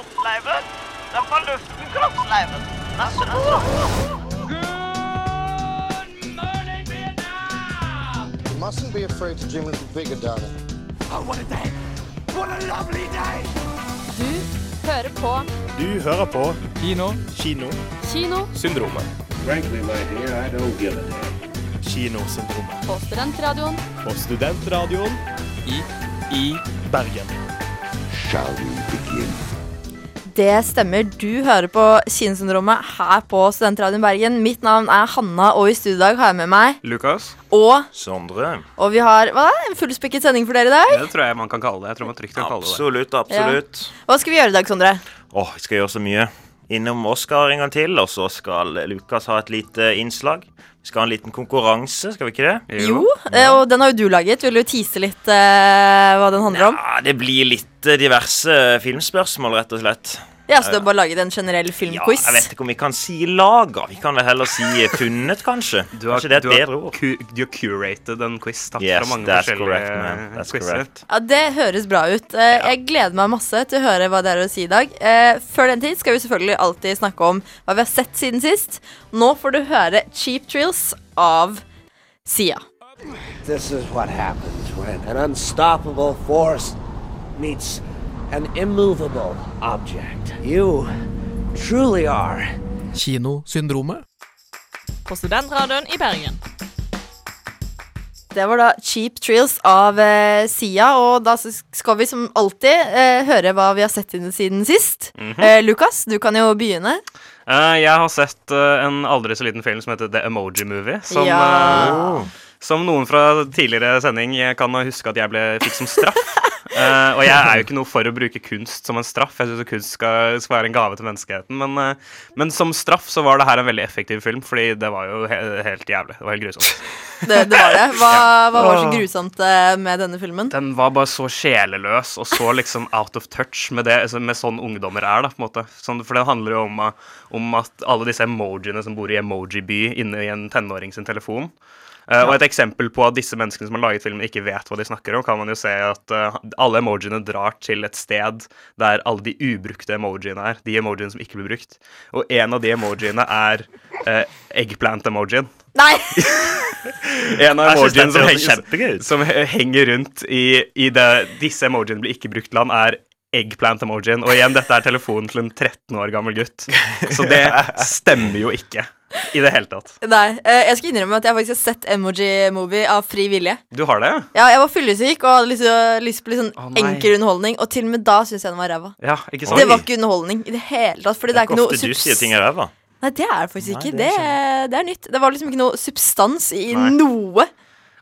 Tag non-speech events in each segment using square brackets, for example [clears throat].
kroppsleiven. Det er fra luften, kroppsleiven. morning, Vietnam! You mustn't be afraid to dream a little bigger, darling. Du hører på Du hører på Kino. Kino. Kinosyndromet Frankly, my dear, I don't give a damn. Kinosyndromet. på Studentradioen På Studentradioen I i Bergen. Shall we begin? Det stemmer. Du hører på Kinesyndromet her på Studentradioen Bergen. Mitt navn er Hanna, og i studio i dag har jeg med meg Lukas. Og, Sondre. og vi har hva, en fullspekket sending for dere i dag. Det tror jeg man kan kalle det. Jeg tror man trygt kan kalle det Absolutt. Absolutt, absolutt. Hva skal vi gjøre i dag, Sondre? Åh, vi skal gjøre så mye. Innom Oscar en gang til, og så skal Lukas ha et lite innslag. Vi skal ha en liten konkurranse, skal vi ikke det? Jo, ja. og den har jo du laget. Vil du tise litt uh, hva den handler om? Ja, det blir litt eh, diverse filmspørsmål, rett og slett. Ja, så du har bare laget en generell filmquiz? Ja, jeg vet ikke om vi kan si laga. Vi kan vel heller si funnet, kanskje. [laughs] Du har, kanskje det er et bedre ord. du har curated en quiz Takk Yes, fra mange that's forskjellige correct, man. That's quizer. correct. Ja, Det høres bra ut. Eh, Jeg gleder meg masse til å høre hva det er å si i dag. Eh, Før den tid skal vi selvfølgelig alltid snakke om hva vi har sett siden sist. Nå får du høre Cheap Trills av Sia. This is what happens when an unstoppable force meets an immovable object. You truly are Kinosyndromet. på Studentradioen i Bergen. Det var da Cheap Trills av eh, Sia, og da skal vi som alltid eh, høre hva vi har sett inn siden sist. eh, Lukas, du kan jo begynne. Eh, jeg har sett eh, en aldri så liten film som heter The Emoji Movie. Som, Ja. eh, som noen fra tidligere sending kan huske at jeg ble, fikk som straff. [laughs] Eh, og jeg er jo ikke noe for å bruke kunst som en straff. Jeg syns kunst skal, skal være en gave til menneskeheten. Men, uh, men som straff så var det her en veldig effektiv film, fordi det var jo he helt jævlig. Det var helt grusomt. Det, det var det. Hva, hva var så grusomt eh, med denne filmen? Den var bare så sjeleløs og så liksom out of touch med det altså med sånn ungdommer er. da, på en måte. Sånn, for det handler jo om, uh, om at alle disse emojiene som bor i Emoji-by inne i en tenåring sin telefon. Uh, Og et eksempel på at disse menneskene som har laget filmen, ikke vet hva de snakker om, kan man jo se at uh, alle emojiene drar til et sted der alle de ubrukte emojiene er. De emojiene som ikke blir brukt. Og en av de emojiene er uh, eggplant-emojien. Nei! [laughs] En av emojiene som, henger- som henger rundt i, i det Disse emojiene blir ikke brukt land, er eggplant-emojien. Og igjen, dette er telefonen til en 13 år gammel gutt. Så det [laughs] stemmer jo ikke i det hele tatt. Nei, eh, Jeg skal innrømme at jeg faktisk har sett Emoji-movie av fri vilje. Du har det? Ja, Jeg var fyllesyk og hadde lyst, til- lyst på litt sånn nei. enkel underholdning, og til og med da syns jeg den var ræva. Ja, ikke sant? Det var ikke underholdning i det hele tatt. Fordi det er ikke noe ofte du sier ting er ræva. Nei, det er det faktisk Nei, ikke. det Det, er det er nytt. Det var liksom ikke noe substans i Nei. noe.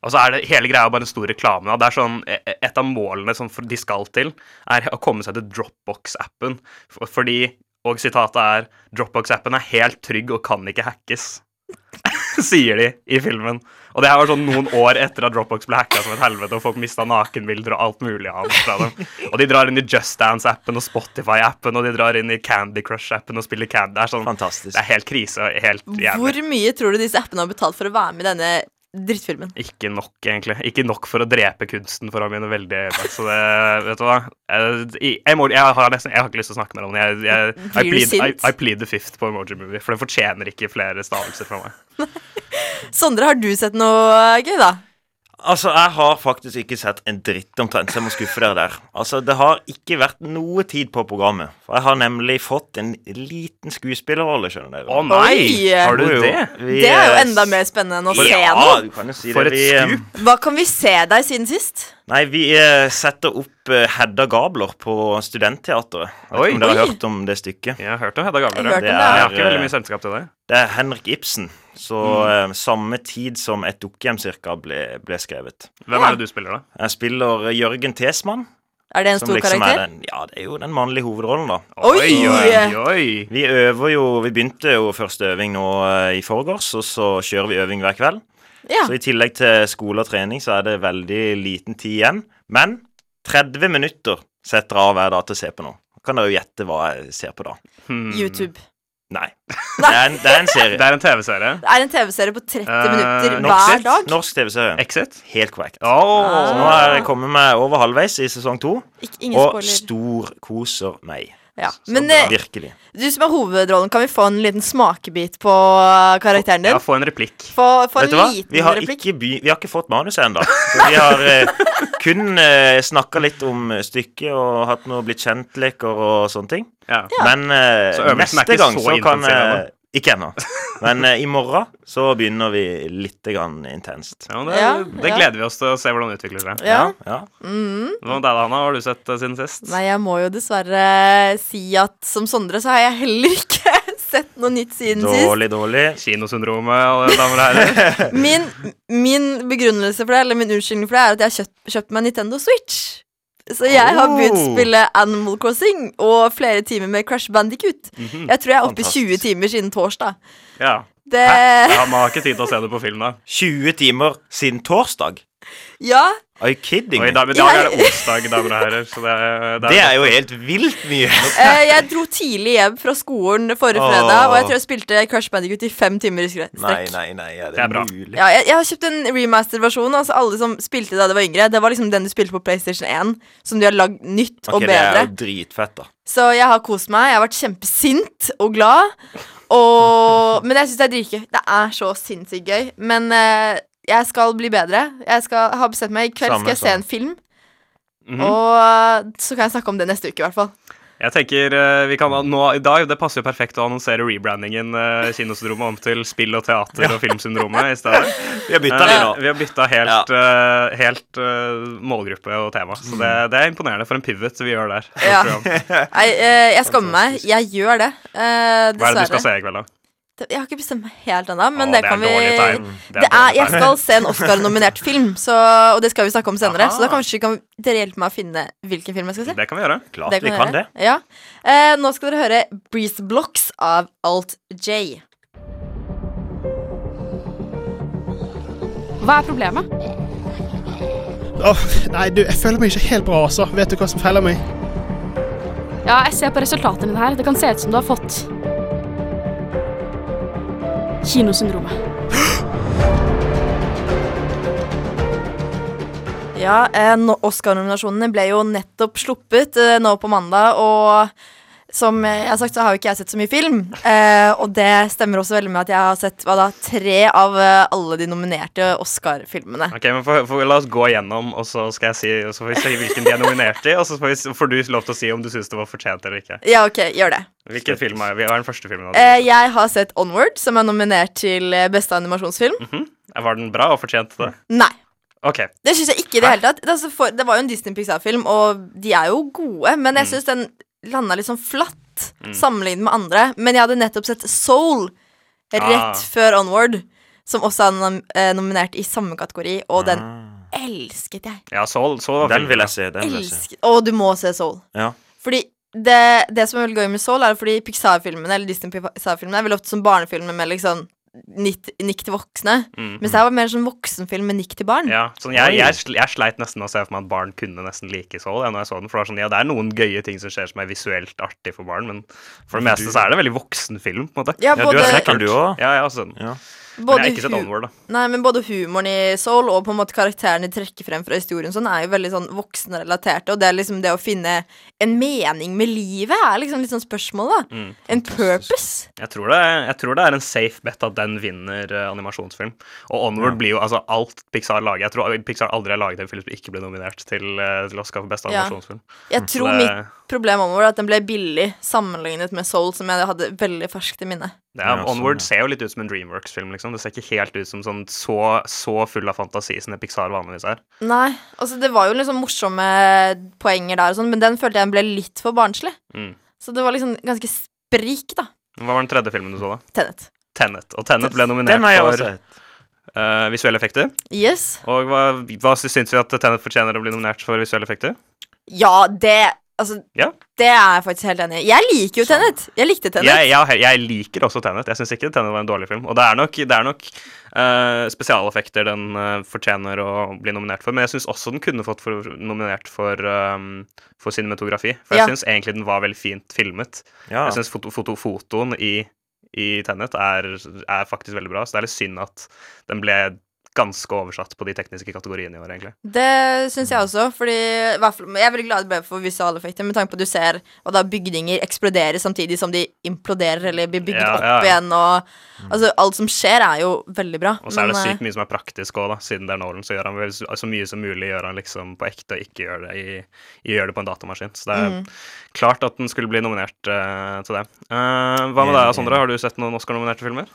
Og så er det hele greia bare en stor reklame. da. Det er sånn, e- Et av målene som de skal til, er å komme seg til Dropbox-appen. Fordi, og sitatet er Dropbox-appen er helt trygg og kan ikke hackes. [laughs] Sier de i filmen. Og det her var sånn noen år etter at Dropbox ble hacka som et helvete, og folk mista nakenbilder og alt mulig annet fra dem. Og de drar inn i Just Dance-appen og Spotify-appen, og de drar inn i Candy Crush-appen og spiller Candy. Det er sånn, Fantastisk. det er helt krise og helt jævlig. Hvor mye tror du disse appene har betalt for å være med i denne drittfilmen? Ikke nok, egentlig. Ikke nok for å drepe kunsten, for å mine veldig Så det Vet du hva? Jeg, jeg, må, jeg, har, nesten, jeg har ikke lyst til å snakke med det. Jeg, jeg, I, plead, I. I plead the fifth på Emoji Movie, for den fortjener ikke flere stavelser fra meg. [laughs] Sondre, har du sett noe gøy, da? Altså, jeg har faktisk ikke sett en dritt omtrent, så jeg må skuffe dere der. Altså, Det har ikke vært noe tid på programmet. For jeg har nemlig fått en liten skuespillerrolle, skjønner dere. Å nei! Oi! Har du det? Vi, Det er jo enda mer spennende enn å se ja, noe. du kan jo si For det. et Vi, eh, skup. Hva kan vi se deg siden sist? Nei, vi eh, setter opp eh, Hedda Gabler på Studentteatret. Vet Oi. om dere har hørt om det stykket? Jeg har hørt om Hedda Gabler. Jeg har hørt om det. Jeg har ikke er, veldig mye selskap til det. Det er Henrik Ibsen. Så Mm. eh, samme tid som Et dukkehjem cirka ble, ble skrevet. Hvem er det du spiller, da? Jeg spiller eh, Jørgen Tesmann. Er det en stor liksom er karakter? den, ja, det er jo den mannlige hovedrollen, da. Oi! oi, oi. Vi øver jo Vi begynte jo første øving nå eh, i forgårs, og så kjører vi øving hver kveld. Ja. Så i tillegg til skole og trening så er det veldig liten tid igjen. Men 30 minutter setter jeg av hver dag til å se på noe. Kan dere jo gjette hva jeg ser på da? Hmm. YouTube. Nei. Det er en, det er en serie. Det er en TV-serie. Det er en TV-serie på 30 Eh, minutter Norsk, hver dag. norsk TV-serie. Exit? Helt korrekt. Oh. Så nå er jeg kommet meg over halvveis i sesong to, Ik ingen og spoiler. storkoser meg. Ja. Så Men bra. eh, Virkelig. du som er hovedrollen, kan vi få en liten smakebit på eh, karakteren din? Ja, få en replikk. Få, få Vet du en hva? liten Vi har replikk. ikke, by, vi har ikke fått manuset ennå. Vi har eh, kun eh, snakka litt om stykket og hatt noe blitt kjent-leker og sånne ting. Ja. Men uh, neste gang så så kan uh, Ikke ennå. Men uh, i morgen så begynner vi litt grann intenst. Ja, det, Ja, det ja. gleder vi oss til å se hvordan det utvikler seg. Ja. ja. Mm. Hva med deg, Hanna? Hva har du sett siden sist? Nei, jeg må jo dessverre si at som Sondre så har jeg heller ikke [laughs] sett noe nytt siden sist. Dårlig, dårlig. Kinosyndromet, alle damer og herrer. [laughs] Min, min begrunnelse for det, eller min unnskyldning for det, er at jeg har kjøpt, kjøpt meg Nintendo Switch. Så jeg har begynt å Oh. spille Animal Crossing og flere timer med Crash Bandicoot. Mhm. Jeg tror jeg er oppe i 20 timer siden torsdag. Ja. Det ja, Man har ikke tid til å se det på film, da. 20 timer siden torsdag. Ja. Are you kidding Oi, da, me? dag, i dag er det [laughs] onsdag, damer og herrer. Så det, er- Det er jo helt vilt mye. Eh, jeg dro tidlig hjem fra skolen forrige oh. fredag, og jeg tror jeg spilte Crash Bandicoot i fem timer i strekk. Nei, nei, nei. Er det, Det er bra. mulig? Ja, jeg, jeg har kjøpt en remaster-versjon. Altså alle som spilte da de var yngre. Det var liksom den du spilte på PlayStation 1, som du har lagd nytt og Ok, det er jo dritfett, da. Så jeg har kost meg. Jeg har vært kjempesint og glad. Og, men jeg syns det er dritgøy. Det er så sinnssykt gøy. Men eh, jeg skal bli bedre. Jeg skal ha bestemt meg. I kveld Samme, skal jeg se en film. Mhm. Og eh, så kan jeg snakke om det neste uke, i hvert fall. Jeg tenker eh, vi kan nå i dag Det passer jo perfekt å annonsere rebrandingen eh, Kinosyndromet om til Spill og teater og Filmsyndromet i stedet. [laughs] Vi har bytta Eh. Vi har bytta helt, uh, helt eh, målgruppe og tema. Så det, det er imponerende for en pivot vi gjør der. Ja. Nei, jeg skammer meg. Jeg gjør det. Uh, er det du skal se i kveld, da? Det- Jeg har ikke bestemt meg helt ennå, men Å, det, det kan vi. Det er Det er, jeg skal se en Oscar-nominert film, så, og det skal vi snakke om senere. Aha. Så da kanskje kan dere hjelpe meg å finne hvilken film jeg skal se. Det kan vi gjøre. Klart vi dere kan det. Ja. Eh, nå skal dere høre Breeze Blocks av Alt J. Hva er problemet? Oh, nei, du, jeg føler meg ikke helt bra, altså. Vet du hva som feiler meg? Ja, jeg ser på resultatene dine her. Det kan se ut som du har fått Kinosyndromet. Ja, eh, Oscar-nominasjonene ble jo nettopp sluppet eh, nå på mandag, og som jeg har sagt, så har jo ikke jeg sett så mye film. Eh, og det stemmer også veldig med at jeg har sett hva da, tre av eh, alle de nominerte Oscar-filmene. Ok, men for, for, La oss gå igjennom, og så skal jeg si Og så får vi si hvilken de er nominert i. Og så får, vi, får du lov til å si om du syns det var fortjent eller ikke. Ja, ok, gjør det. Hvilken film er, hva er den første filmen? Eh, jeg har sett Onward, som er nominert til eh, beste animasjonsfilm. Mhm. Var den bra og fortjente det? Nei. Ok. Det syns jeg ikke i det hele tatt. Det, altså for, det var jo en Disney Pixar-film, og de er jo gode, men Mm. jeg syns den landa litt sånn flatt sammenlignet med andre. Men jeg hadde nettopp sett Soul rett Ah. før Onward, som også er nom eh, nominert i samme kategori, og den Ah. elsket jeg. Ja, Soul, Soul var Den vil jeg se. Den vil jeg se. Og du må se Soul. Ja. Fordi det, det som er veldig gøy med Soul, er fordi Pixar-filmene Eller Disney Pixar-filmene er veldig ofte som barnefilmer med liksom nikk, nikk til voksne. Mm. Mens det var mer sånn voksenfilm med nikk til barn. Ja, sånn, jeg, jeg, jeg sleit nesten med å se for meg at barn kunne nesten like Soul. Ja, når jeg så den, for det, var sånn, ja, det er noen gøye ting som skjer som er visuelt artig for barn, men for det meste så er det veldig voksenfilm. på en måte Ja, Ja, du er har du òg? Ja, jeg har sett den. Men Både jeg har ikke sett Onward, da. Nei, men både humoren i Soul og på en måte karakterene de trekker frem fra historien sånn, er jo veldig sånn voksenrelaterte. Og det er liksom det å finne en mening med livet er liksom litt sånn spørsmål, da. Mm. En purpose. Jeg tror, det, jeg tror det er en safe bet at den vinner uh, animasjonsfilm. Og Onward Ja. blir jo altså alt Pixar lager. Jeg tror Pixar aldri har laget en film som ikke ble nominert til, uh, til Oscar for beste Ja. animasjonsfilm. Jeg tror mitt problem om var at den ble billig sammenlignet med Soul, som jeg hadde veldig ferskt i minne. Ja, sånn, Onward ja. ser jo litt ut som en Dreamworks-film. liksom Det ser ikke helt ut som sånn så, så full av fantasi som det Pixar vanligvis er. Nei, altså det var jo liksom morsomme poenger der og sånn, men den følte jeg ble litt for barnslig. Mm. Så det var liksom ganske sprik, da. Hva var den tredje filmen du så, da? Tenet. Tenet. Og Tenet ble nominert Den for uh, eh, visuelle effekter. Yes. Og hva, hva syns vi at Tenet fortjener å bli nominert for visuelle effekter? Ja, det Altså, Ja. det er jeg faktisk helt enig i. Jeg liker jo Tenet. Jeg likte Tenet. Jeg, jeg, jeg liker også Tenet. Jeg syns ikke Tenet var en dårlig film. Og det er nok, det er nok uh, spesialeffekter den uh, fortjener å bli nominert for. Men jeg syns også den kunne fått for, nominert for, um, for cinematografi. For jeg Ja. syns egentlig den var veldig fint filmet. Ja. Jeg syns foto, foto, fotoen i, i Tenet er, er faktisk veldig bra, så det er litt synd at den ble ganske oversatt på de tekniske kategoriene i år, egentlig. Det syns jeg også, fordi i hvert fall, jeg er veldig glad det ble for visuale effekter, med tanke på at du ser og da bygninger eksplodere samtidig som de imploderer eller blir bygd Ja, opp ja. igjen. Og, altså, alt som skjer, er jo veldig bra. Og så er det eh, sykt mye som er praktisk òg, da. Siden det er Nolan, så gjør han vel så så mye som mulig gjør han liksom på ekte, og ikke gjør det, i, i, gjør det på en datamaskin. Så det er Mm. klart at den skulle bli nominert uh, til det. Uh, hva med deg, Sondre? Har du sett noen Oscar-nominerte filmer?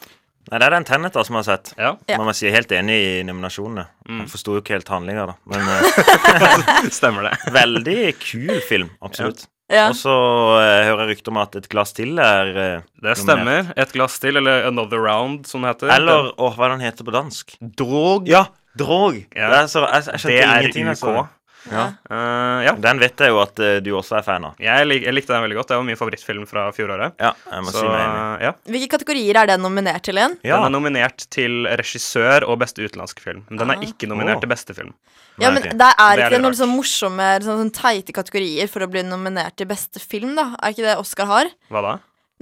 Nei, det er den Tenet da som jeg har sett. Ja. Ja. Man må si helt enig i nominasjonene. Mm. Jeg forsto jo ikke helt handlinga, da. Men [laughs] eh, [laughs] Stemmer det. veldig kul film, absolutt. ja. Og så eh, hører jeg rykter om at et glass til er eh, Det stemmer. Et glass til, eller Another Round, som det heter. Eller åh, hva er det den heter på dansk? Drog. Ja, Drog. Ja. Det er så, jeg, jeg skjønte ingenting. jeg så DRUK. det. Ja. Uh, ja. Den vet jeg jo at uh, du også er fan av. Jeg, lik, jeg likte den veldig godt. Det var min favorittfilm fra fjoråret. Ja, jeg må Så si meg enig. ja. Hvilke kategorier er den nominert til igjen? Ja. Den er nominert til regissør og beste utenlandske film. Men den er Ah. ikke nominert oh. til beste film. Ja, men er Det er ikke det noen sånn morsomme, sånn, sånn teite kategorier for å bli nominert til beste film, da? Er ikke det Oscar har? Hva da?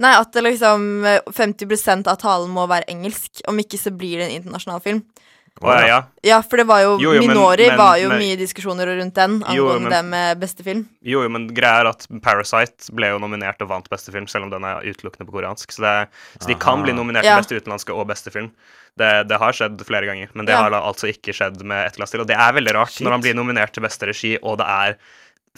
Nei, at liksom eh, 50% av talen må være engelsk. Om ikke så blir det en internasjonal film. Å, ja, ja. Ja, for det var jo, Jo, jo, Minori men- var jo men- mye diskusjoner rundt den Jo, angående men- det med beste film. Jo, jo, men greia er at Parasite ble jo nominert og vant beste film, selv om den er utelukkende på koreansk. Så, det så de kan bli nominert Ja. til beste utenlandske og beste film. Det, det har skjedd flere ganger, men det Ja. har altså ikke skjedd med Et glass til. Og det er veldig rart Shit. når han blir nominert til beste regi, og det er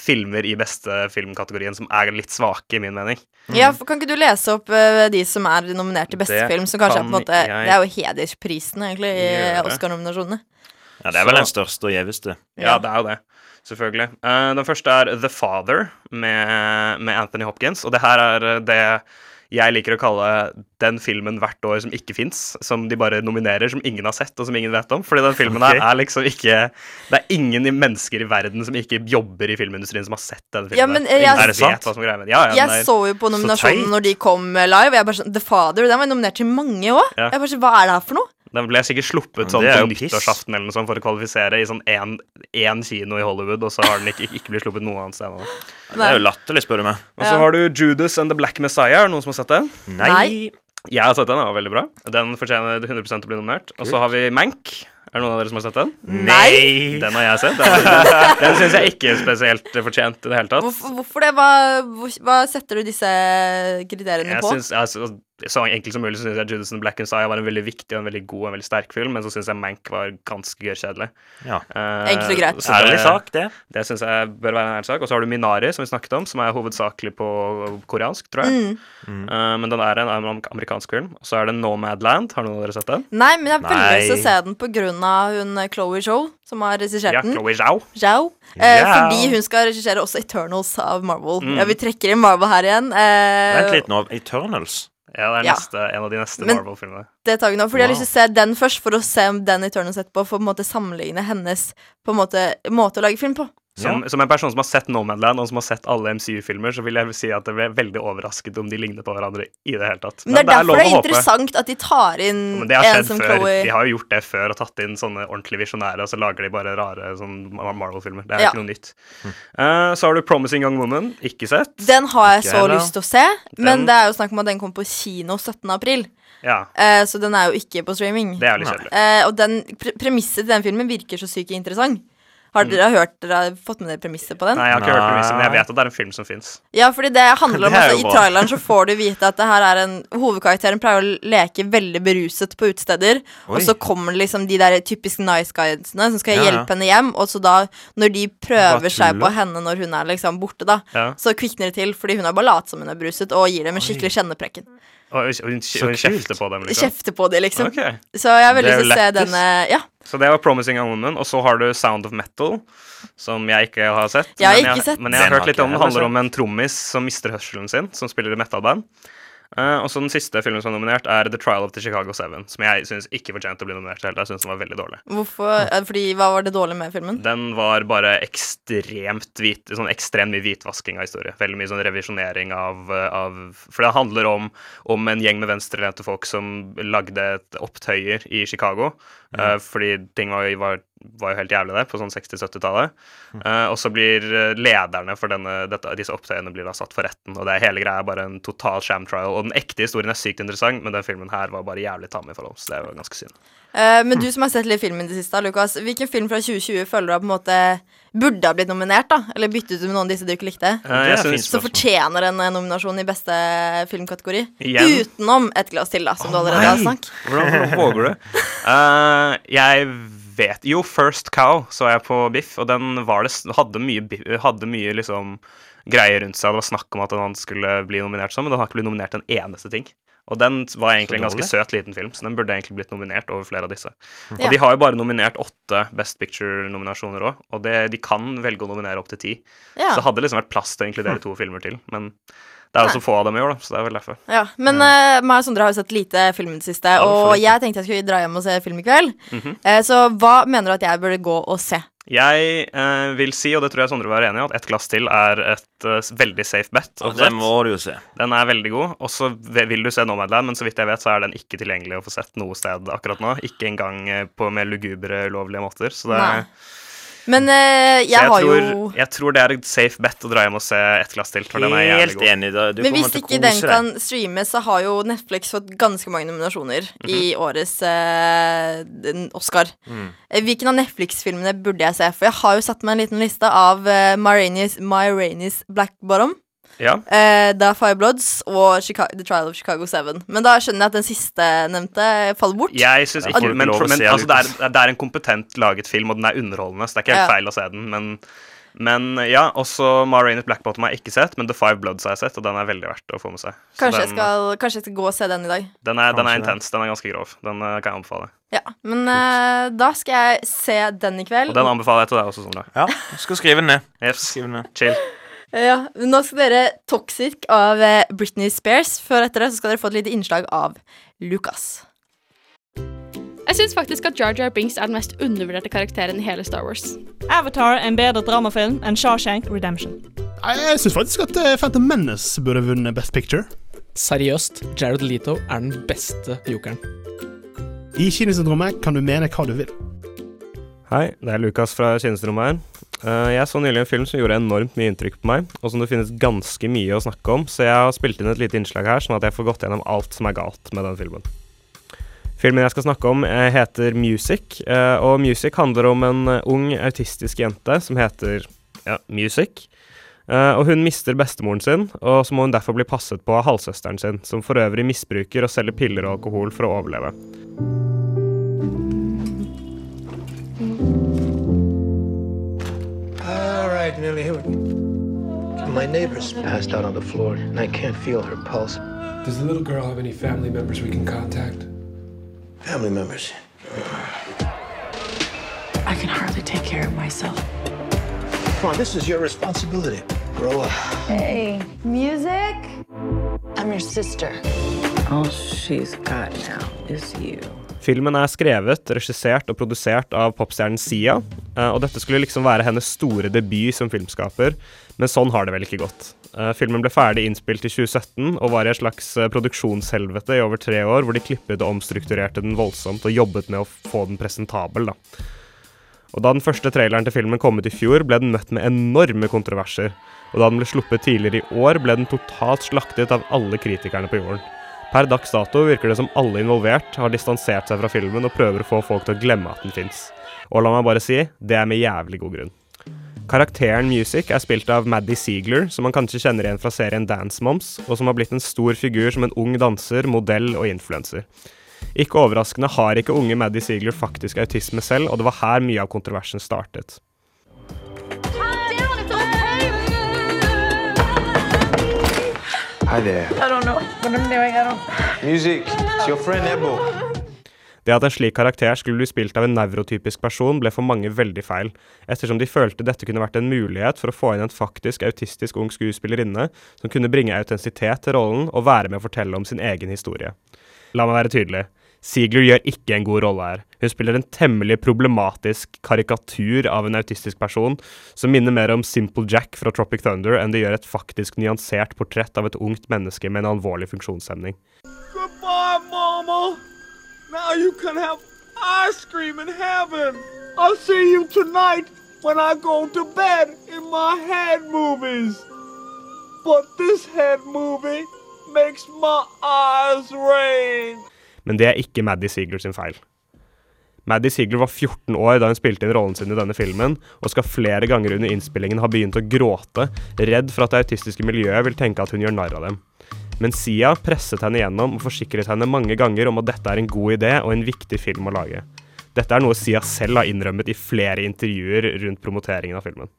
filmer i beste filmkategorien som er litt svake, i min mening. Ja, for Kan ikke du lese opp uh, de som er nominert til beste Det film? Som kanskje er på en måte jeg Det er jo hedersprisen, egentlig, i. Oscar-nominasjonene. Ja, det er vel Så- den største og gjeveste. Ja, Ja. det er jo det. Selvfølgelig. Uh, den første er The Father med, med Anthony Hopkins. Og det her er eh, det jeg liker å kalle den filmen hvert år som ikke fins. Som de bare nominerer, som ingen har sett, og som ingen vet om. Fordi den filmen okay. her er liksom ikke Det er ingen mennesker i verden som ikke jobber i filmindustrien, som har sett denne filmen. Ja, men, jeg, eh, jeg- vet hva som er. Ja, ja, Jeg er- så jo på nominasjonen når de kom eh, live. Og jeg bare sånn, The Father den var nominert til mange òg. Ja. Jeg bare sånn, Hva er det her for noe? Den ble sikkert sluppet sånn på nyttårsaften eller noe sånt for å kvalifisere i sånn én kino i Hollywood, og så har den ikke, ikke blitt sluppet noe annet sted. Det er jo latterlig, spør du meg. Og så Ja. har du Judas and the Black Messiah. Er det noen som har sett den? Nei. Jeg har sett den, den var veldig bra. Den fortjener 100 å bli nominert. Og så har vi Mank. Er det noen av dere som har sett den? Nei! Den har jeg sett. Den, [laughs] den syns jeg ikke er spesielt fortjent i det hele tatt. Hvorfor, hvorfor det? Hva, hva setter du disse kriteriene Jeg på? synes, altså, så enkelt som mulig så syns jeg Judas and Black Messiah var en veldig viktig og en veldig god og en veldig sterk film, men så syns jeg Mank var ganske kjedelig. Ja. Uh, Enkelt og greit. Ærlig sak, det. Det syns jeg bør være en ærlig sak. Og så har du Minari, som vi snakket om, som er hovedsakelig på koreansk, tror jeg. Mm. Uh, men den er en amerikansk film. Og så er det Nomadland. Har noen av dere sett den? Nei, men jeg har veldig lyst til å se den på grunn av hun eh, Chloé Zhou, som har regissert Ja, den. Chloé Zhao. Zhao. Uh, yeah. Fordi hun skal regissere også Eternals av Marvel. Mm. Ja, vi trekker inn Marvel her igjen. Eh, Vent litt nå. Eternals. Ja, det er Ja. neste, en av de neste Marvel-filmene. det tar vi nå, fordi jeg har Wow. lyst til å se den først, for å se om den Eternals etterpå, for å på en måte sammenligne hennes på en måte, måte å lage film på. Som, som en person som har sett Nomadland, og som har sett alle MCU-filmer, så vil jeg si at jeg ble veldig overrasket om de ligner på hverandre i det hele tatt. Men det er derfor lov det er å håpe. interessant at de tar inn ja, en som før. Chloe. De har jo gjort det før og tatt inn sånne ordentlig visjonære, og så lager de bare rare sånn Marvel-filmer. Det er Ja. ikke noe nytt. Uh, så har du Promising Young Woman. Ikke sett. Den har jeg Ikke så heller. lyst til å se, men Den- det er jo snakk om at den kommer på kino 17. april. Ja, Uh, så den er jo ikke på streaming. det er litt kjedelig. Eh, og den pre premisset til den filmen virker så sykt interessant. Har dere hørt Dere har fått med dere premisset på den? Mm. Nei, jeg har ikke hørt premisset, men jeg vet at det er en film som fins. Ja, fordi det handler [laughs] om Det altså, I traileren så får du [laughs] vite at det her er en Hovedkarakteren pleier å leke veldig beruset på utesteder. Oi. Og så kommer liksom de der typisk nice guidene som skal Ja, ja. hjelpe henne hjem. Og så da, når de prøver seg på henne når hun er liksom borte, da, Ja. så kvikner det til fordi hun har bare latt som hun er beruset, og gir dem en skikkelig kjenneprekken. Og hun, hun, hun kjefter på dem, liksom. Kjefter på dem, liksom. Okay. Så jeg har veldig lyst til å se denne Ja. Så det var Promising Young Woman. Og så har du Sound of Metal, som jeg ikke har sett. Jeg har men ikke sett. Men jeg har Den hørt litt om den. handler om en trommis som mister hørselen sin, som spiller i metalband. Uh, og så den siste filmen som er nominert, er The Trial of the Chicago Seven, som jeg syns ikke fortjente å bli nominert til. Jeg synes den var veldig dårlig. Hvorfor? eh, Fordi Hva var det dårlige med filmen? Den var bare ekstremt hvit, sånn ekstremt mye hvitvasking av historie. Veldig mye sånn revisjonering av, av For det handler om, om en gjeng med venstrelente folk som lagde et opptøyer i Chicago. Eh, fordi ting var, var var jo helt jævlig, det, på sånn 60-70-tallet. Eh, og så blir eh, lederne for denne, dette, disse opptøyene blir da satt for retten. Og det hele greia er bare en total sham trial. Og den ekte historien er sykt interessant, men den filmen her var bare jævlig tam i forhold. Så det er jo ganske synd. Eh, men du som har sett litt film i det siste, Lukas, hvilken film fra 2020 føler du har på en måte burde ha blitt nominert? da? Eller byttet ut med noen av disse du ikke likte? Eh, jeg Som fortjener en eh, nominasjon i beste filmkategori? Igjen? Utenom Et glass til, da, som du allerede har snakket. Hvordan, våger du? uh, jeg vet Jo, First Cow så jeg på Biff, og den var det, hadde mye, hadde mye liksom greier rundt seg. Det var snakk om at han skulle bli nominert sånn, men den har ikke blitt nominert en eneste ting. Og den var egentlig en ganske søt liten film, så den burde egentlig blitt nominert over flere av disse. Ja. Og de har jo bare nominert åtte Best Picture-nominasjoner òg, og det, de kan velge å nominere opp til ti. Ja. Så det hadde liksom vært plass til å inkludere [laughs] to filmer til, men det er jo så få av dem i år, da, så det er vel derfor. Ja, Men uh, meg og Sondre har jo sett lite film i det siste, og jeg tenkte jeg skulle dra hjem og se film i kveld. Mhm. Eh, så hva mener du at jeg burde gå og se? Jeg eh, vil si, og det tror jeg Sondre var enig i, at Et glass til er et eh, veldig safe bet. Ja, å det må du jo se. Den er veldig god. Og så vil du se Nomadland, men så vidt jeg vet, så er den ikke tilgjengelig å få sett noe sted akkurat nå. Ikke engang eh, på mer lugubre, ulovlige måter. Så det Nei. Men uh, jeg, jeg, har tror, jo jeg tror det er et safe bet å dra hjem og se Et glass til, for den er jævlig Helt god. enig. Da. Du Men hvis ikke den kan streames, så har jo Netflix fått ganske mange nominasjoner i årets uh, Oscar. Mm. Eh, Hvilken av Netflix-filmene burde jeg se? For jeg har jo satt meg en liten liste av uh, My Rainy's Black Bottom. Ja. Uh, The Five Bloods og Chica The Trial of Chicago 7. Men da skjønner jeg at den siste nevnte faller bort. Jeg synes ikke Men, lov men altså, det, er, det er en kompetent laget film, og den er underholdende, så det er ikke helt Ja. feil å se den. Men, men ja, også Marine Black Bottom har jeg ikke sett, men The Five Bloods har jeg sett, og den er veldig verdt å få med seg. Så Kanskje, jeg skal, kanskje jeg skal gå og se den i dag. den, er, den er intens. Den er ganske grov. Den eh, kan jeg anbefale. Ja, Men uh, da skal jeg se den i kveld. Og den anbefaler jeg til deg også, Sondre. Ja, du skal skrive den ned. Yes. Skrive den ned. Chill. Ja, Nå skal dere Toxic av eh, Britney Spears. Før etter det så skal dere få et lite innslag av Lucas. Jeg syns faktisk at Jar Jar Binks er den mest undervurderte karakteren i hele Star Wars. Avatar er en bedre dramafilm enn Shawshank Redemption. Jeg syns faktisk at eh, Phantom Menace burde vunnet Best Picture. Seriøst, Jared Leto er den beste jokeren. I Kinosyndromet kan du mene hva du vil. Hei, det er Lukas fra tjenesterommet her. Eh, jeg så nylig en film som gjorde enormt mye inntrykk på meg, og som det finnes ganske mye å snakke om, så jeg har spilt inn et lite innslag her, sånn at jeg får gått gjennom alt som er galt med den filmen. Filmen jeg skal snakke om, eh, heter Music, eh, og Music handler om en ung autistisk jente som heter ja, Music. Og hun mister bestemoren sin, og så må hun derfor bli passet på av halvsøsteren sin, som for øvrig misbruker og selger piller og alkohol for å overleve. All right, Millie, here we go. My neighbor's passed out on the floor, and I can't feel her pulse. Does the little girl have any family members we can contact? Family members. I can hardly take care of myself. Come on, this is your responsibility. Grow up. Hey, music? I'm your sister. All she's got now is you. Filmen er skrevet, regissert og produsert av popstjernen Sia, eh, og dette skulle liksom være hennes store debut som filmskaper, men sånn har det vel ikke gått. Eh, Filmen ble ferdig innspilt i 2017 og var i et slags eh, produksjonshelvete i over tre år, hvor de klippet og omstrukturerte den voldsomt og jobbet med å få den presentabel, da. Og da den første traileren til filmen kom ut i fjor, ble den møtt med enorme kontroverser, og da den ble sluppet tidligere i år, ble den totalt slaktet av alle kritikerne på jorden. Per dags dato virker det som alle involvert har distansert seg fra filmen og prøver å få folk til å glemme at den fins. Og la meg bare si, det er med jævlig god grunn. Karakteren Music er spilt av Maddie Ziegler, som man kanskje kjenner igjen fra serien Dance Moms, og som har blitt en stor figur som en ung danser, modell og influenser. Ikke overraskende har ikke unge Maddie Ziegler faktisk autisme selv, og det var her mye av kontroversen startet. Hi there. I don't know what I'm doing. I don't. Music. It's your friend Ebo. Det at en slik karakter skulle bli spilt av en nevrotypisk person, ble for mange veldig feil, ettersom de følte dette kunne vært en mulighet for å få inn en faktisk autistisk ung skuespillerinne som kunne bringe autentisitet til rollen og være med å fortelle om sin egen historie. La meg være tydelig. Ziegler gjør ikke en god rolle her. Hun spiller en temmelig problematisk karikatur av en autistisk person, som minner mer om Simple Jack fra Tropic Thunder enn det gjør et faktisk nyansert portrett av et ungt menneske med en alvorlig funksjonshemning. Goodbye, Mama. Now you can have ice cream in heaven. I'll see you I go to bed in my head movies. But this head movie makes my eyes rain. Men det er ikke Maddie Ziegler sin feil. Maddie Ziegler var 14 år da hun spilte inn rollen sin i denne filmen, og skal flere ganger under innspillingen ha begynt å gråte, redd for at det autistiske miljøet vil tenke at hun gjør narr av dem. Men Sia presset henne gjennom og forsikret henne mange ganger om at dette er en god idé og en viktig film å lage. Dette er noe Sia selv har innrømmet i flere intervjuer rundt promoteringen av filmen.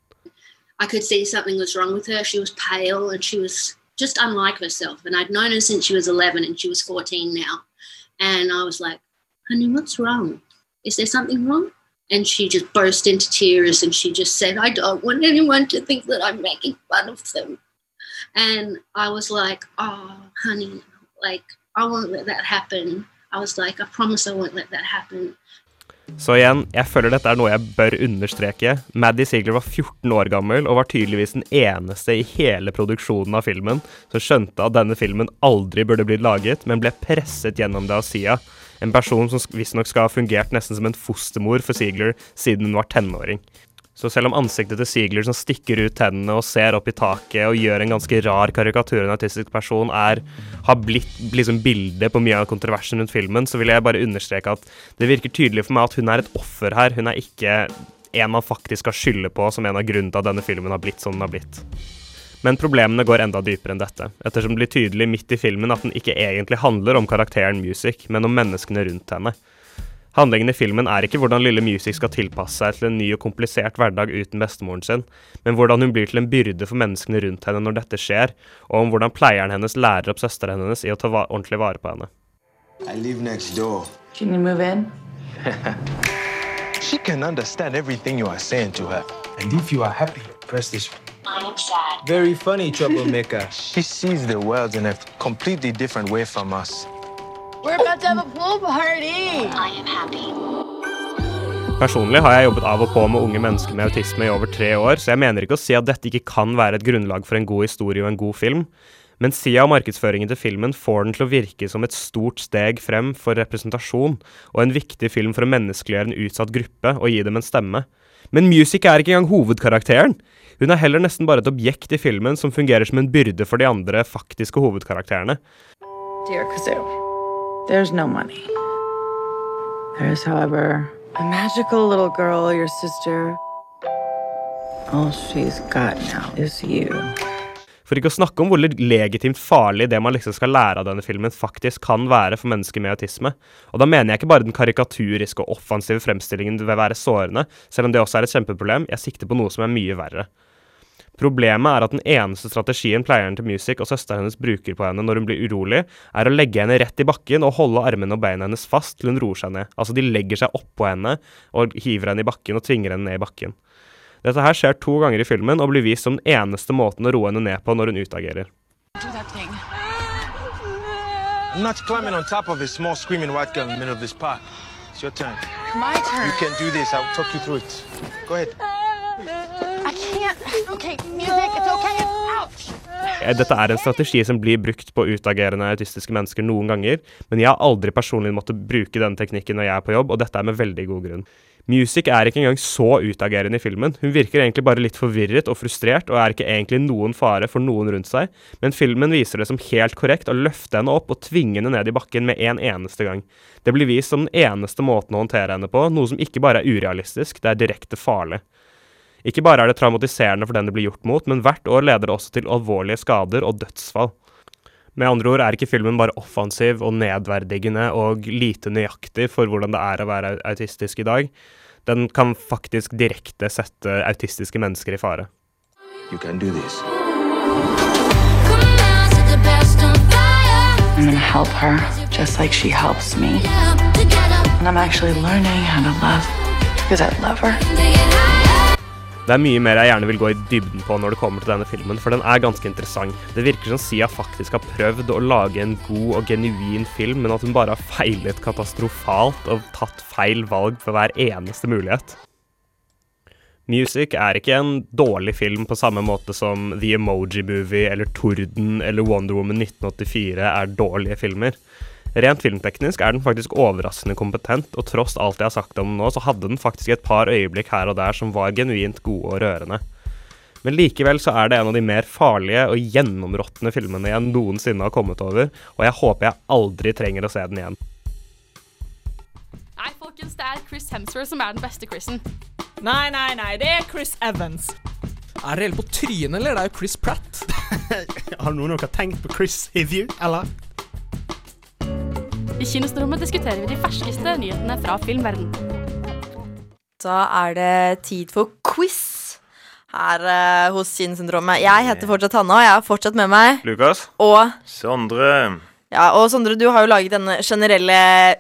I could see something was wrong with her. She was pale and she was just unlike herself. And I'd known her since she was 11 and she was 14 now. And I was like, honey, what's wrong? Is there something wrong? And she just burst into tears and she just said, I don't want anyone to think that I'm making fun of them. And I was like, oh, honey, like, I won't let that happen. I was like, I promise I won't let that happen. Så igjen, jeg føler dette er noe jeg bør understreke. Maddie Ziegler var 14 år gammel og var tydeligvis den eneste i hele produksjonen av filmen som skjønte at denne filmen aldri burde blitt laget, men ble presset gjennom det av Sia. En person som visstnok skal ha fungert nesten som en fostermor for Ziegler siden hun var tenåring. Så selv om ansiktet til Ziegler som stikker ut tennene og ser opp i taket og gjør en ganske rar karikatur av en autistisk person, er, har blitt liksom bildet på mye av kontroversen rundt filmen, så vil jeg bare understreke at det virker tydelig for meg at hun er et offer her. Hun er ikke en man faktisk skal skylde på som en av grunnene til at denne filmen har blitt som den har blitt. Men problemene går enda dypere enn dette, ettersom det blir tydelig midt i filmen at den ikke egentlig handler om karakteren Music, men om menneskene rundt henne. Handlingen i filmen er ikke hvordan lille Music skal tilpasse seg til en ny og komplisert hverdag uten bestemoren sin, men hvordan hun blir til en byrde for menneskene rundt henne når dette skjer, og om hvordan pleieren hennes lærer opp søsteren hennes i å ta va ordentlig vare på henne. I live next door. Can you move in? [laughs] She can understand everything you are saying to her. And if you are happy, press this one. I'm sad. Very funny, troublemaker. [laughs] she sees the world in a completely different way from us. We're about to have a pool party. I am happy. Personlig har jeg jobbet av og på med unge mennesker med autisme i over tre år, så jeg mener ikke å si at dette ikke kan være et grunnlag for en god historie og en god film, men Sia og markedsføringen til filmen får den til å virke som et stort steg frem for representasjon, og en viktig film for å menneskeliggjøre en utsatt gruppe og gi dem en stemme. Men Music er ikke engang hovedkarakteren. Hun er heller nesten bare et objekt i filmen som fungerer som en byrde for de andre faktiske hovedkarakterene. Dear Kazoo, there's no money. There is, however, a magical little girl, your sister. All she's got now is you. For ikke å snakke om hvor legitimt farlig det man liksom skal lære av denne filmen, faktisk kan være for mennesker med autisme. Og da mener jeg ikke bare den karikaturiske og offensive fremstillingen å være sårende, selv om det også er et kjempeproblem, jeg sikter på noe som er mye verre. Problemet er at den eneste strategien pleieren til Music og søsteren hennes bruker på henne når hun blir urolig, er å legge henne rett i bakken og holde armene og beina hennes fast til hun roer seg ned. Altså, de legger seg oppå henne og hiver henne i bakken og tvinger henne ned i bakken. Dette her skjer to ganger i filmen og blir vist som den eneste måten å roe henne ned på når hun utagerer. I'm not climbing on top of a small screaming white girl in the middle of this park. It's your turn. My turn. You can do this. I'll talk you through it. Go ahead. Eh, Dette er en strategi som blir brukt på utagerende autistiske mennesker noen ganger, men jeg har aldri personlig måttet bruke denne teknikken når jeg er på jobb, og dette er med veldig god grunn. Music er ikke engang så utagerende i filmen. Hun virker egentlig bare litt forvirret og frustrert, og er ikke egentlig noen fare for noen rundt seg, men filmen viser det som helt korrekt å løfte henne opp og tvinge henne ned i bakken med en eneste gang. Det blir vist som den eneste måten å håndtere henne på, noe som ikke bare er urealistisk, det er direkte farlig. Ikke bare er det traumatiserende for den det blir gjort mot, men hvert år leder det også til alvorlige skader og dødsfall. Med andre ord er ikke filmen bare offensiv og nedverdigende og lite nøyaktig for hvordan det er å være autistisk i dag. Den kan faktisk direkte sette autistiske mennesker i fare. You can do this. I'm gonna help her just like she helps me. And I'm actually learning how to love because I love her. Det er mye mer jeg gjerne vil gå i dybden på når det kommer til denne filmen, for den er ganske interessant. Det virker som Sia faktisk har prøvd å lage en god og genuin film, men at hun bare har feilet katastrofalt og tatt feil valg for hver eneste mulighet. Music er ikke en dårlig film på samme måte som The Emoji Movie eller Torden eller Wonder Woman 1984 er dårlige filmer. Rent filmteknisk er den faktisk overraskende kompetent, og tross alt jeg har sagt om den nå, så hadde den faktisk et par øyeblikk her og der som var genuint gode og rørende. Men likevel så er det en av de mer farlige og gjennområtne filmene jeg noensinne har kommet over, og jeg håper jeg aldri trenger å se den igjen. Nei, folkens, det er Chris Hemsworth som er den beste Chrisen. Nei, nei, nei, det er Chris Evans. Er det helt på trynet, eller? Det er jo Chris Pratt. [laughs] Har noen noe tenkt på Chris Hivju, eller? I Kinostrommet diskuterer vi de ferskeste nyhetene fra filmverden. Da er det tid for quiz her uh, hos Kinosyndromet. Jeg heter fortsatt Hanna, og jeg har fortsatt med meg Lukas? Og Sondre. Ja, og Sondre, du har jo laget denne generelle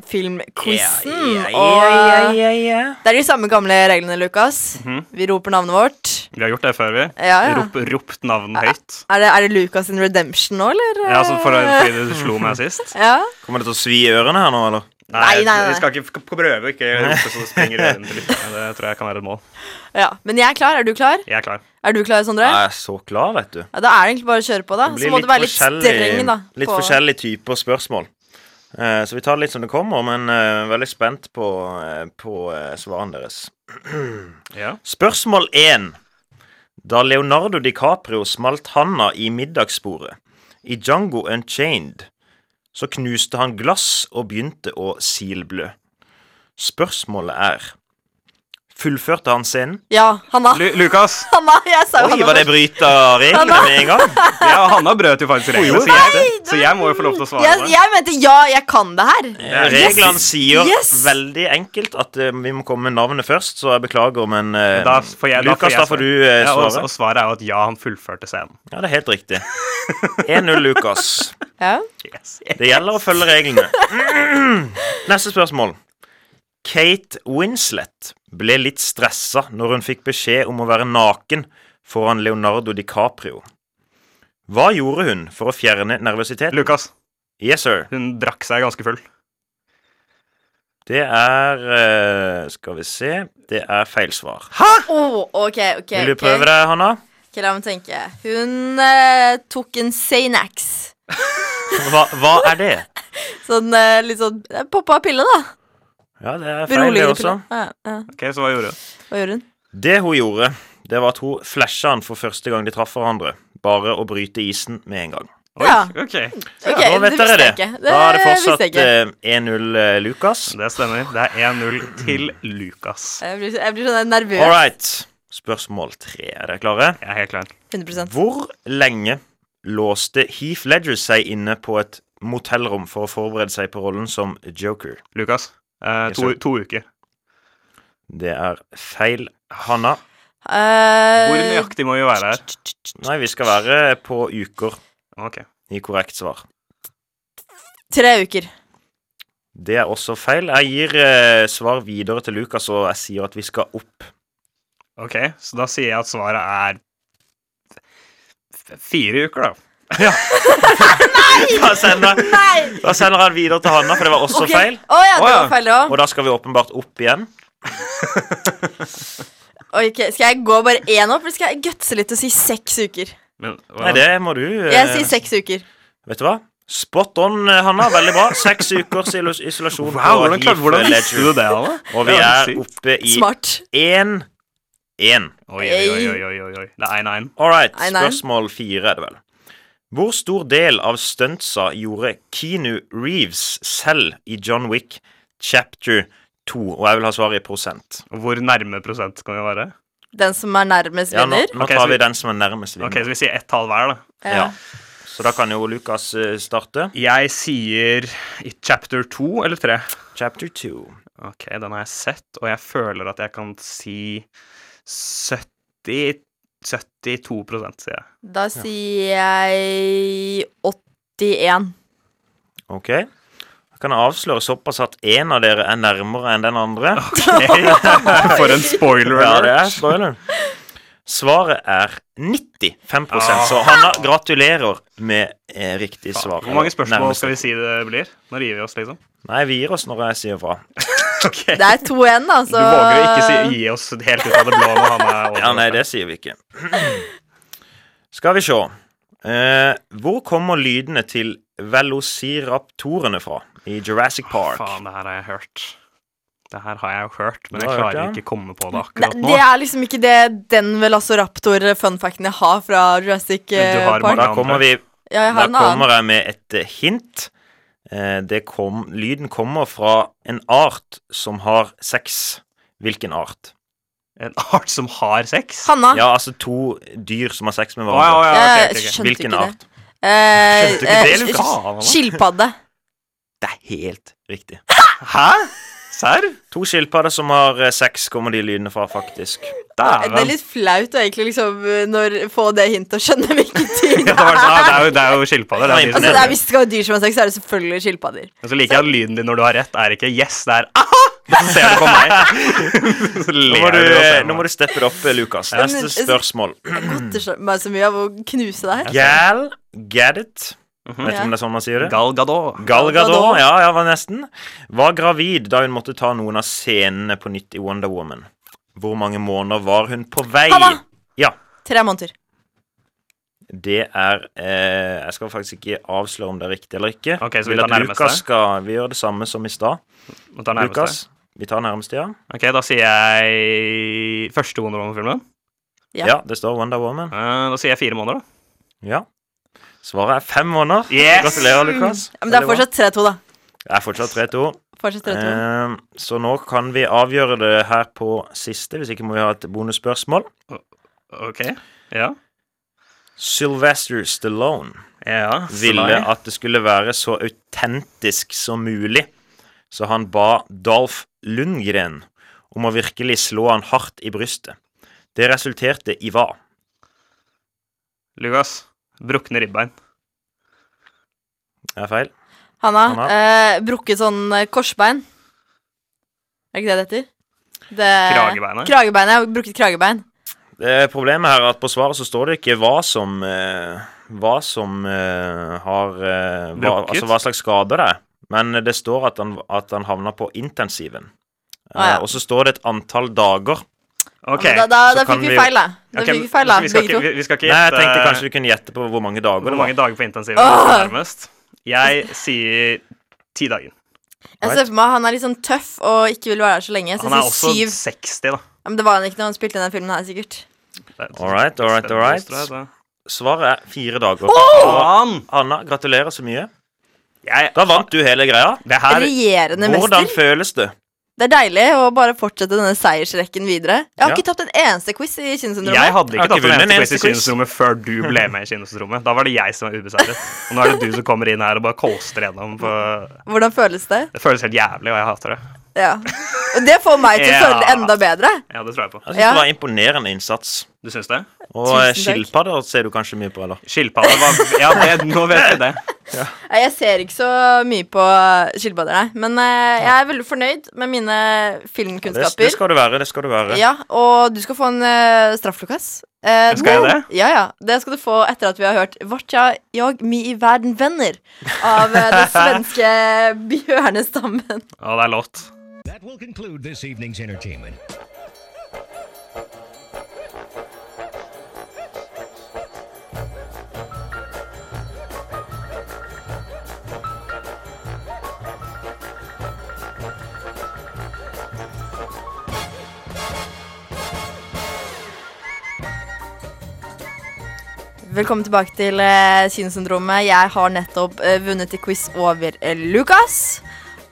filmquizen. Yeah, yeah, yeah, og ja, ja, ja. det er de samme gamle reglene, Lukas. Mhm. Vi roper navnet vårt. Vi har gjort det før, vi. Ja, ja. Rop, ropt navnet høyt. Er det, er det Lukas in Redemption nå, eller? Ja, altså for, fordi du slo meg sist. Ja. Kommer det til å svi i ørene her nå, eller? Nei, nei, nei. Vi skal ikke prøve å ikke rope så det springer [laughs] ørene til lytterne. Det tror jeg kan være et mål. ja. Men jeg er klar. Er du klar? Jeg er klar. Er du klar, Sondre? Jeg er så klar, vet du. Ja, Da er det egentlig bare å kjøre på, da. Det Så må du være litt streng, da. Litt på- forskjellige typer spørsmål. Uh, så vi tar det litt som det kommer, men uh, veldig spent på, uh, på svarene deres. [clears throat] Ja. Spørsmål én. Da Leonardo DiCaprio smalt handa i middagsbordet i Django Unchained, så knuste han glass og begynte å silblø. Spørsmålet er Fullførte han scenen? Ja, Hanna. Lu Lukas? [laughs] Hanna, jeg sa jo Oi, Hanna var det først. bryta reglene med en gang? [laughs] Ja, Hanna brøt jo faktisk reglene, så jeg, så jeg må jo få lov til å svare. Jeg, jeg mente ja, jeg kan det her. Ja, Reglene sier Yes! veldig enkelt at uh, vi må komme med navnet først, så jeg beklager, men uh, Da får jeg, Lukas, da får du svare ja, og, og svaret er jo at ja, han fullførte scenen. Ja, det er helt riktig. [laughs] 1-0, Lukas. Ja. Det gjelder å følge reglene. [clears throat] Neste spørsmål. Kate Winslet ble litt stressa når hun fikk beskjed om å være naken foran Leonardo DiCaprio. Hva gjorde hun for å fjerne nervøsiteten? Lukas. Yes, sir. Hun drakk seg ganske full. Det er eh, Skal vi se Det er feil svar. Oh, ok, ok. Vil du prøve prøve det, Hanna? Ok, La meg tenke. Hun uh, tok en Sanax. Hva, hva er det? [laughs] Sånn uh, litt sånn Poppa pille, da. Ja, det er feil, det også. Ja, ja. Ok, Så hva gjorde hun? Hva gjorde hun? Det hun gjorde, det var at hun flasha han for første gang de traff hverandre. Bare å bryte isen med en gang. Oi, Ja. ok. Ok, Nå vet det dere det. jeg ikke. Det Da er det fortsatt eh, 1-0 eh, Lukas. Det stemmer. Det er 1-0 til Lukas. Jeg blir, jeg blir sånn nervøs. All right. Spørsmål tre. Er dere klare? Jeg er helt klar. 100% Hvor lenge låste Heath Ledger seg inne på et motellrom for å forberede seg på rollen som Joker? Lukas. Eh, to, to uker. Det er feil. Hanna? Uh, Hvor nøyaktig må vi være her? Nei, vi skal være på uker Ok. i korrekt svar. Tre uker. Det er også feil. Jeg gir eh, svar videre til Lukas, og jeg sier at vi skal opp. Ok, så da sier jeg at svaret er fire uker, da. Da sender, Nei! da sender han videre til Hanna, for det var også Ok. feil. Å ja, det Å, ja. var feil, det òg. Og da skal vi åpenbart opp igjen. [laughs] Skal jeg gå bare én opp, eller skal jeg gutse litt og si seks uker? Men, Nei, det må du eh, Jeg sier seks uker. Vet du hva? Spot on, eh, Hanna. Veldig bra. Seks ukers isolasjon Wow, hvordan, klar, Heath hvordan visste du det, Anna? Og vi er oppe i Smart. 1-1. Oi, oi, oi, oi, oi, oi. Det er 1-1. All right, Nei, nei. spørsmål fire er det vel. Hvor stor del av stuntsa gjorde Keanu Reeves selv i John Wick chapter 2? Og jeg vil ha svaret i prosent. Og Hvor nærme prosent kan vi være? Den som er nærmest, Ja, nå, vinner. nå tar vi- vi den som er nærmest vinner. Ok, så vi sier ett tall hver, da. Ja. Så da kan jo Lukas eh, starte. Jeg sier i chapter 2 eller 3. Chapter 2. Ok, den har jeg sett, og jeg føler at jeg kan si 70 72 sier jeg. Da sier jeg 81. Ok. Da kan jeg avsløre såpass at én av dere er nærmere enn den andre. [laughs] [laughs] For en spoiler Ja, det er spoiler. Svaret er 95 Ah. så Hanna, gratulerer med eh, riktig svar. Hvor mange spørsmål Nærmest. skal vi si det blir? Når gir vi oss, liksom. Nei, vi gir oss når jeg sier fra. Ok. Det er 2-1, da, Du våger å ikke si, gi oss helt ut av det blå når han er over. Ja, nei, det sier vi ikke. Skal vi se. Eh, hvor kommer lydene til velociraptorene fra i Jurassic Park? Faen, det her har jeg hørt. Det her har jeg jo hørt, men jeg hørt klarer det, ikke komme på det akkurat nå. det er liksom ikke det den velociraptor-funfacten jeg har fra Jurassic Du eh, har Park. Da kommer vi Ja, jeg har Da en annen. kommer jeg med et eh, hint. Eh, Det kom, lyden kommer fra en art som har sex. Hvilken art? En art som har sex? Hanna. Ja, altså to dyr som har sex med Å, ja, ja, okay, okay, ok, ok. Hvilken art? Eh, Skjønte du ikke det, eh, Lukas? Skilpadde. Det er helt riktig. Hæ? Serr? To skilpadder som har eh, sex, kommer de lydene fra, faktisk. Det er litt flaut å egentlig liksom eh, når, få det hintet og skjønne hvilken dyr [laughs] det Ja, det, var, sånn, ah, det, er. er jo, det er jo skilpadder. Det er Altså, det er, hvis det skal være dyr som har sex, så er det selvfølgelig skilpadder. Men så liker jeg at lyden din når du har rett, er ikke 'yes', det er 'aha'! [laughs] Da ser du på meg. [laughs] Nå må du, og ser nå må du steppe det opp, Lukas. Neste altså, spørsmål. Jeg godter meg så mye av å knuse deg. Gal Gadget. Vet du om det er sånn man sier det? Gal Gadot. Gal Gadot, ja, ja, var nesten. Var gravid da hun måtte ta noen av scenene på nytt i Wonder Woman. Hvor mange måneder var hun på vei? Hanna! Ja, Tre måneder. det er eh, Jeg skal faktisk ikke avsløre om det er riktig eller ikke. Ok, så vi tar nærmeste? Skal Vi gjør det samme som i stad. Lukas, vi tar nærmeste, ja. Ok, da sier jeg første Wonder Woman-filmen. Ja. Ja, det står Wonder Woman. Uh, da sier jeg fire måneder, da. Ja. Svaret er fem måneder. Yes! Gratulerer, Lukas. Men det er fortsatt 3-2, da. Det er fortsatt 3-2. Eh, så nå kan vi avgjøre det her på siste, hvis ikke må vi ha et bonusspørsmål. Ok, ja. Sylvester Stallone Ja, ville at det skulle være så autentisk som mulig, så han ba Dolph Lundgren om å virkelig slå han hardt i brystet. Det resulterte i hva? Lukas. Brukne ribbein. Det er feil. Hanna, Hanna. eh, brukket sånn eh, korsbein. Er ikke det det heter? Det... Kragebeinet? Kragebein, ja. Brukket kragebein. Det problemet her er at på svaret så står det ikke hva som eh, Hva som eh, har eh, hva, Brukket? Altså hva slags skade det er. Men det står at han, at han havna på intensiven. Ah, ja. Eh, og så står det et antall dager. Ok. Ja, men da da, da fikk vi vi- feil, da. Da Ok, fikk vi feil, da, vi skal ikke- vi- skal ikke Nei, jeg tenkte kanskje vi kunne gjette på hvor mange dager Hvor det mange dager på intensiven er nærmest? Jeg [laughs] sier ti dager. Jeg ser for meg han er litt sånn tøff og ikke vil være her så lenge. Så Han er også sier syv. 60, da. Ja, men det var han ikke når han spilte denne den filmen her, sikkert. All right, all right, all right. Svaret er fire dager. Oh! Anna, gratulerer så mye. Jeg, Da vant du hele greia. det her Regjerende Hvordan føles det? Det er deilig å bare fortsette denne seiersrekken videre. Jeg har Ja. ikke tapt en eneste quiz i Kinosyndromet. Jeg hadde Jeg har ikke tatt ikke en vunnet en eneste quiz i eneste quiz. Før du ble med i Kinosynsrommet. Da var det jeg som var ubeseiret. Og nå er det du som kommer inn her og bare coaster gjennom. På... Hvordan føles det? Det føles helt jævlig, og jeg hater det. Ja. Og det får meg til å [laughs] Ja. føle det enda bedre. Ja, det tror jeg på. Jeg synes Ja. det var imponerende innsats. Du syns det? Og eh, skilpadder ser du kanskje mye på, eller? Skilpadde Ja, det, nå vet vi det. Ja. Jeg ser ikke så mye på skilpadder, nei. Men eh, jeg er veldig fornøyd med mine Det, filmkunnskaper. det skal du være. det skal du være Ja, og du skal få en uh, straff, Lukas. Uh, Skal jeg det? Ja, ja. Det skal du få etter at vi har hørt 'Vartja jag mi i verden venner' av uh, den svenske bjørnestammen. Å, det er låt. That will conclude this evening's entertainment. Velkommen tilbake til uh, Kinosyndromet. Jeg har nettopp uh, vunnet i quiz over uh, Lukas.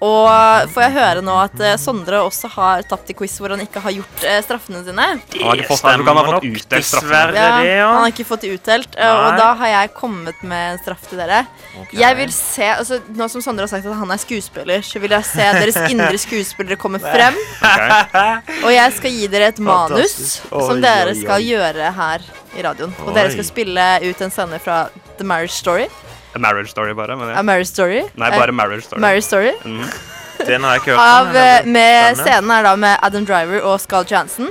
Og får jeg høre nå at eh, Sondre også har tapt i quiz hvor han ikke har gjort eh, straffene sine. Han har ikke fått, tror han straffen. Dessverre Ja, det, ja. Han har ikke fått de utdelt, eh, og da har jeg kommet med en straff til dere. Okay. Jeg vil se, altså Nå som Sondre har sagt at han er skuespiller, så vil jeg se deres [laughs] indre skuespillere komme frem. Og jeg skal gi dere et manus oi, som Oi, dere oi, oi. skal gjøre her i radioen. Og dere skal spille ut en scene fra The Marriage Story. A marriage story, bare. Men A. Marriage Story. Nei, bare bare marriage story. Marriage Story. [laughs] Mm. Den har jeg ikke hørt. Av, eh, med scenen er da med Adam Driver og Scarlett Johansson.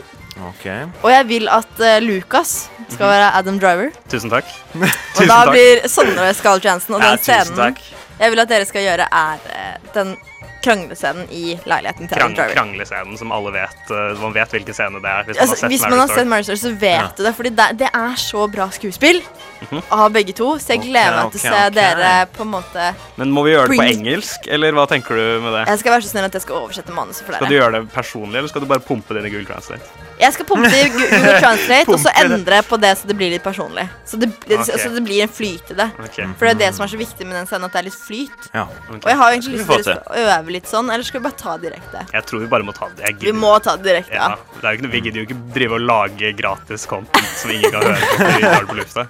Ok. Og jeg vil at uh, Lucas skal være Adam Driver. Tusen takk. [laughs] Og Tusen da takk. blir Sondre Scarlett Johansson. Og Ja, den tusen scenen takk. jeg vil at dere skal gjøre, er uh, den kranglescenen i leiligheten til Krang, Adam Driver. kranglescenen som alle vet. uh, man vet hvilken scene det er. Hvis Altså, hvis man har sett Marriage Story, så vet Ja. du det. Fordi det, det er så bra skuespill Mhm. av begge to. Så jeg gleder meg til å okay, se okay. dere på en måte Men må vi gjøre det på engelsk, eller hva tenker du med det? Jeg skal være så snill at jeg skal oversette manuset for dere. Skal du gjøre det personlig, eller skal du bare pumpe det i Google Translate? Jeg skal pumpe det i Google [laughs] Translate og så endre på det så det blir litt personlig. Så det, så det blir en flyt i det. For det er det som er så viktig med den scenen, at det er litt flyt. Ja. Og jeg har egentlig lyst til å øve litt sånn, eller skal vi bare ta det direkte? Jeg tror vi bare må ta det. Jeg Vi må ta det direkte, ja. ja. Det er jo ikke, noe- vi gidder jo ikke drive og lage gratis content som ingen kan høre på. vi tar det på lufta.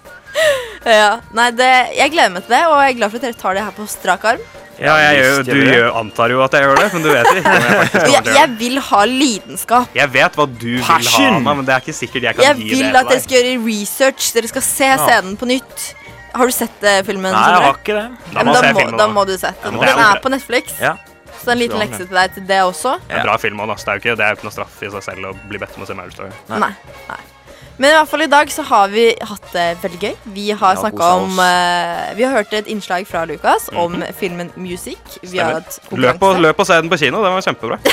[laughs] ja. Nei, det, jeg gleder meg til det, og jeg er glad for at dere tar det her på strak arm. Ja, jeg gjør, du gjør antar jo at jeg gjør det, men du vet ikke. om jeg jeg, jeg vil ha lidenskap. Jeg vet hva du vil ha, Anna, men det er ikke sikkert jeg kan Jeg gi vil at dere skal gjøre research. Dere skal se scenen på nytt. Har du sett eh, filmen? Nei, jeg har ikke det. Da må da, må, da må du sette den. men det Den er på Netflix. Ja. Så en liten lekse til deg til det også. Det er en bra film, og det er jo ikke, det er jo ikke noe straff i seg selv å bli bedt om å se Marriage Story. Nei. Nei. Men i hvert fall i dag så har vi hatt det veldig gøy. Vi har snakka om eh, Vi har hørt et innslag fra Lukas om filmen Music. Vi har hatt Løp og, konkurranse. løp og se den på kino, den var kjempebra. [laughs]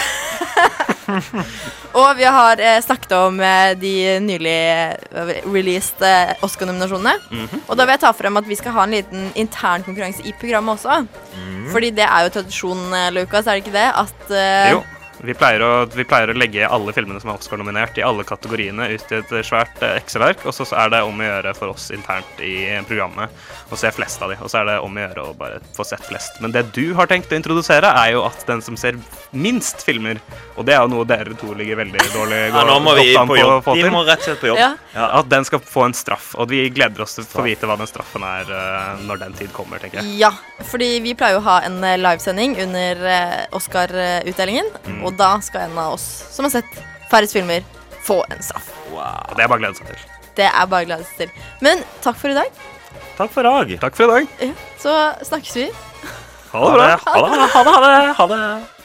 Og vi har eh, snakket om eh, de nylig eh, released eh, Oscar-nominasjonene. Mhm. Og da vil jeg ta frem at vi skal ha en liten intern konkurranse i programmet også. Mhm. Fordi det er jo tradisjon, eh, Lukas, er det ikke det? At eh, Jo. Vi pleier, å, vi pleier å legge alle filmene som er Oscar-nominert i alle kategoriene ut i et svært ekseverk, Excel-ark, og så er det om å gjøre for oss internt i programmet å se flest av de. Og så er det om å gjøre å bare få sett flest. Men det du har tenkt å introdusere, er jo at den som ser minst filmer, og det er jo noe dere to ligger veldig dårlig Ja, nå må vi an på jobb. å få Vi må rett og slett på jobb. Ja. Ja. At den skal få en straff, og vi gleder oss til å få vite hva den straffen er eh, når den tid kommer, tenker jeg. Ja, fordi vi pleier jo å ha en eh, livesending under eh, Oscar-utdelingen. Mm. Og da skal en av oss som har sett færrest filmer, få en straff. Wow. det er bare å glede seg til. Det er bare å glede seg til. Men takk for i dag. Takk for dag. Takk for i dag. Ja, så snakkes vi. Ha det bra. Ha det, ha det, ha det. Ha det.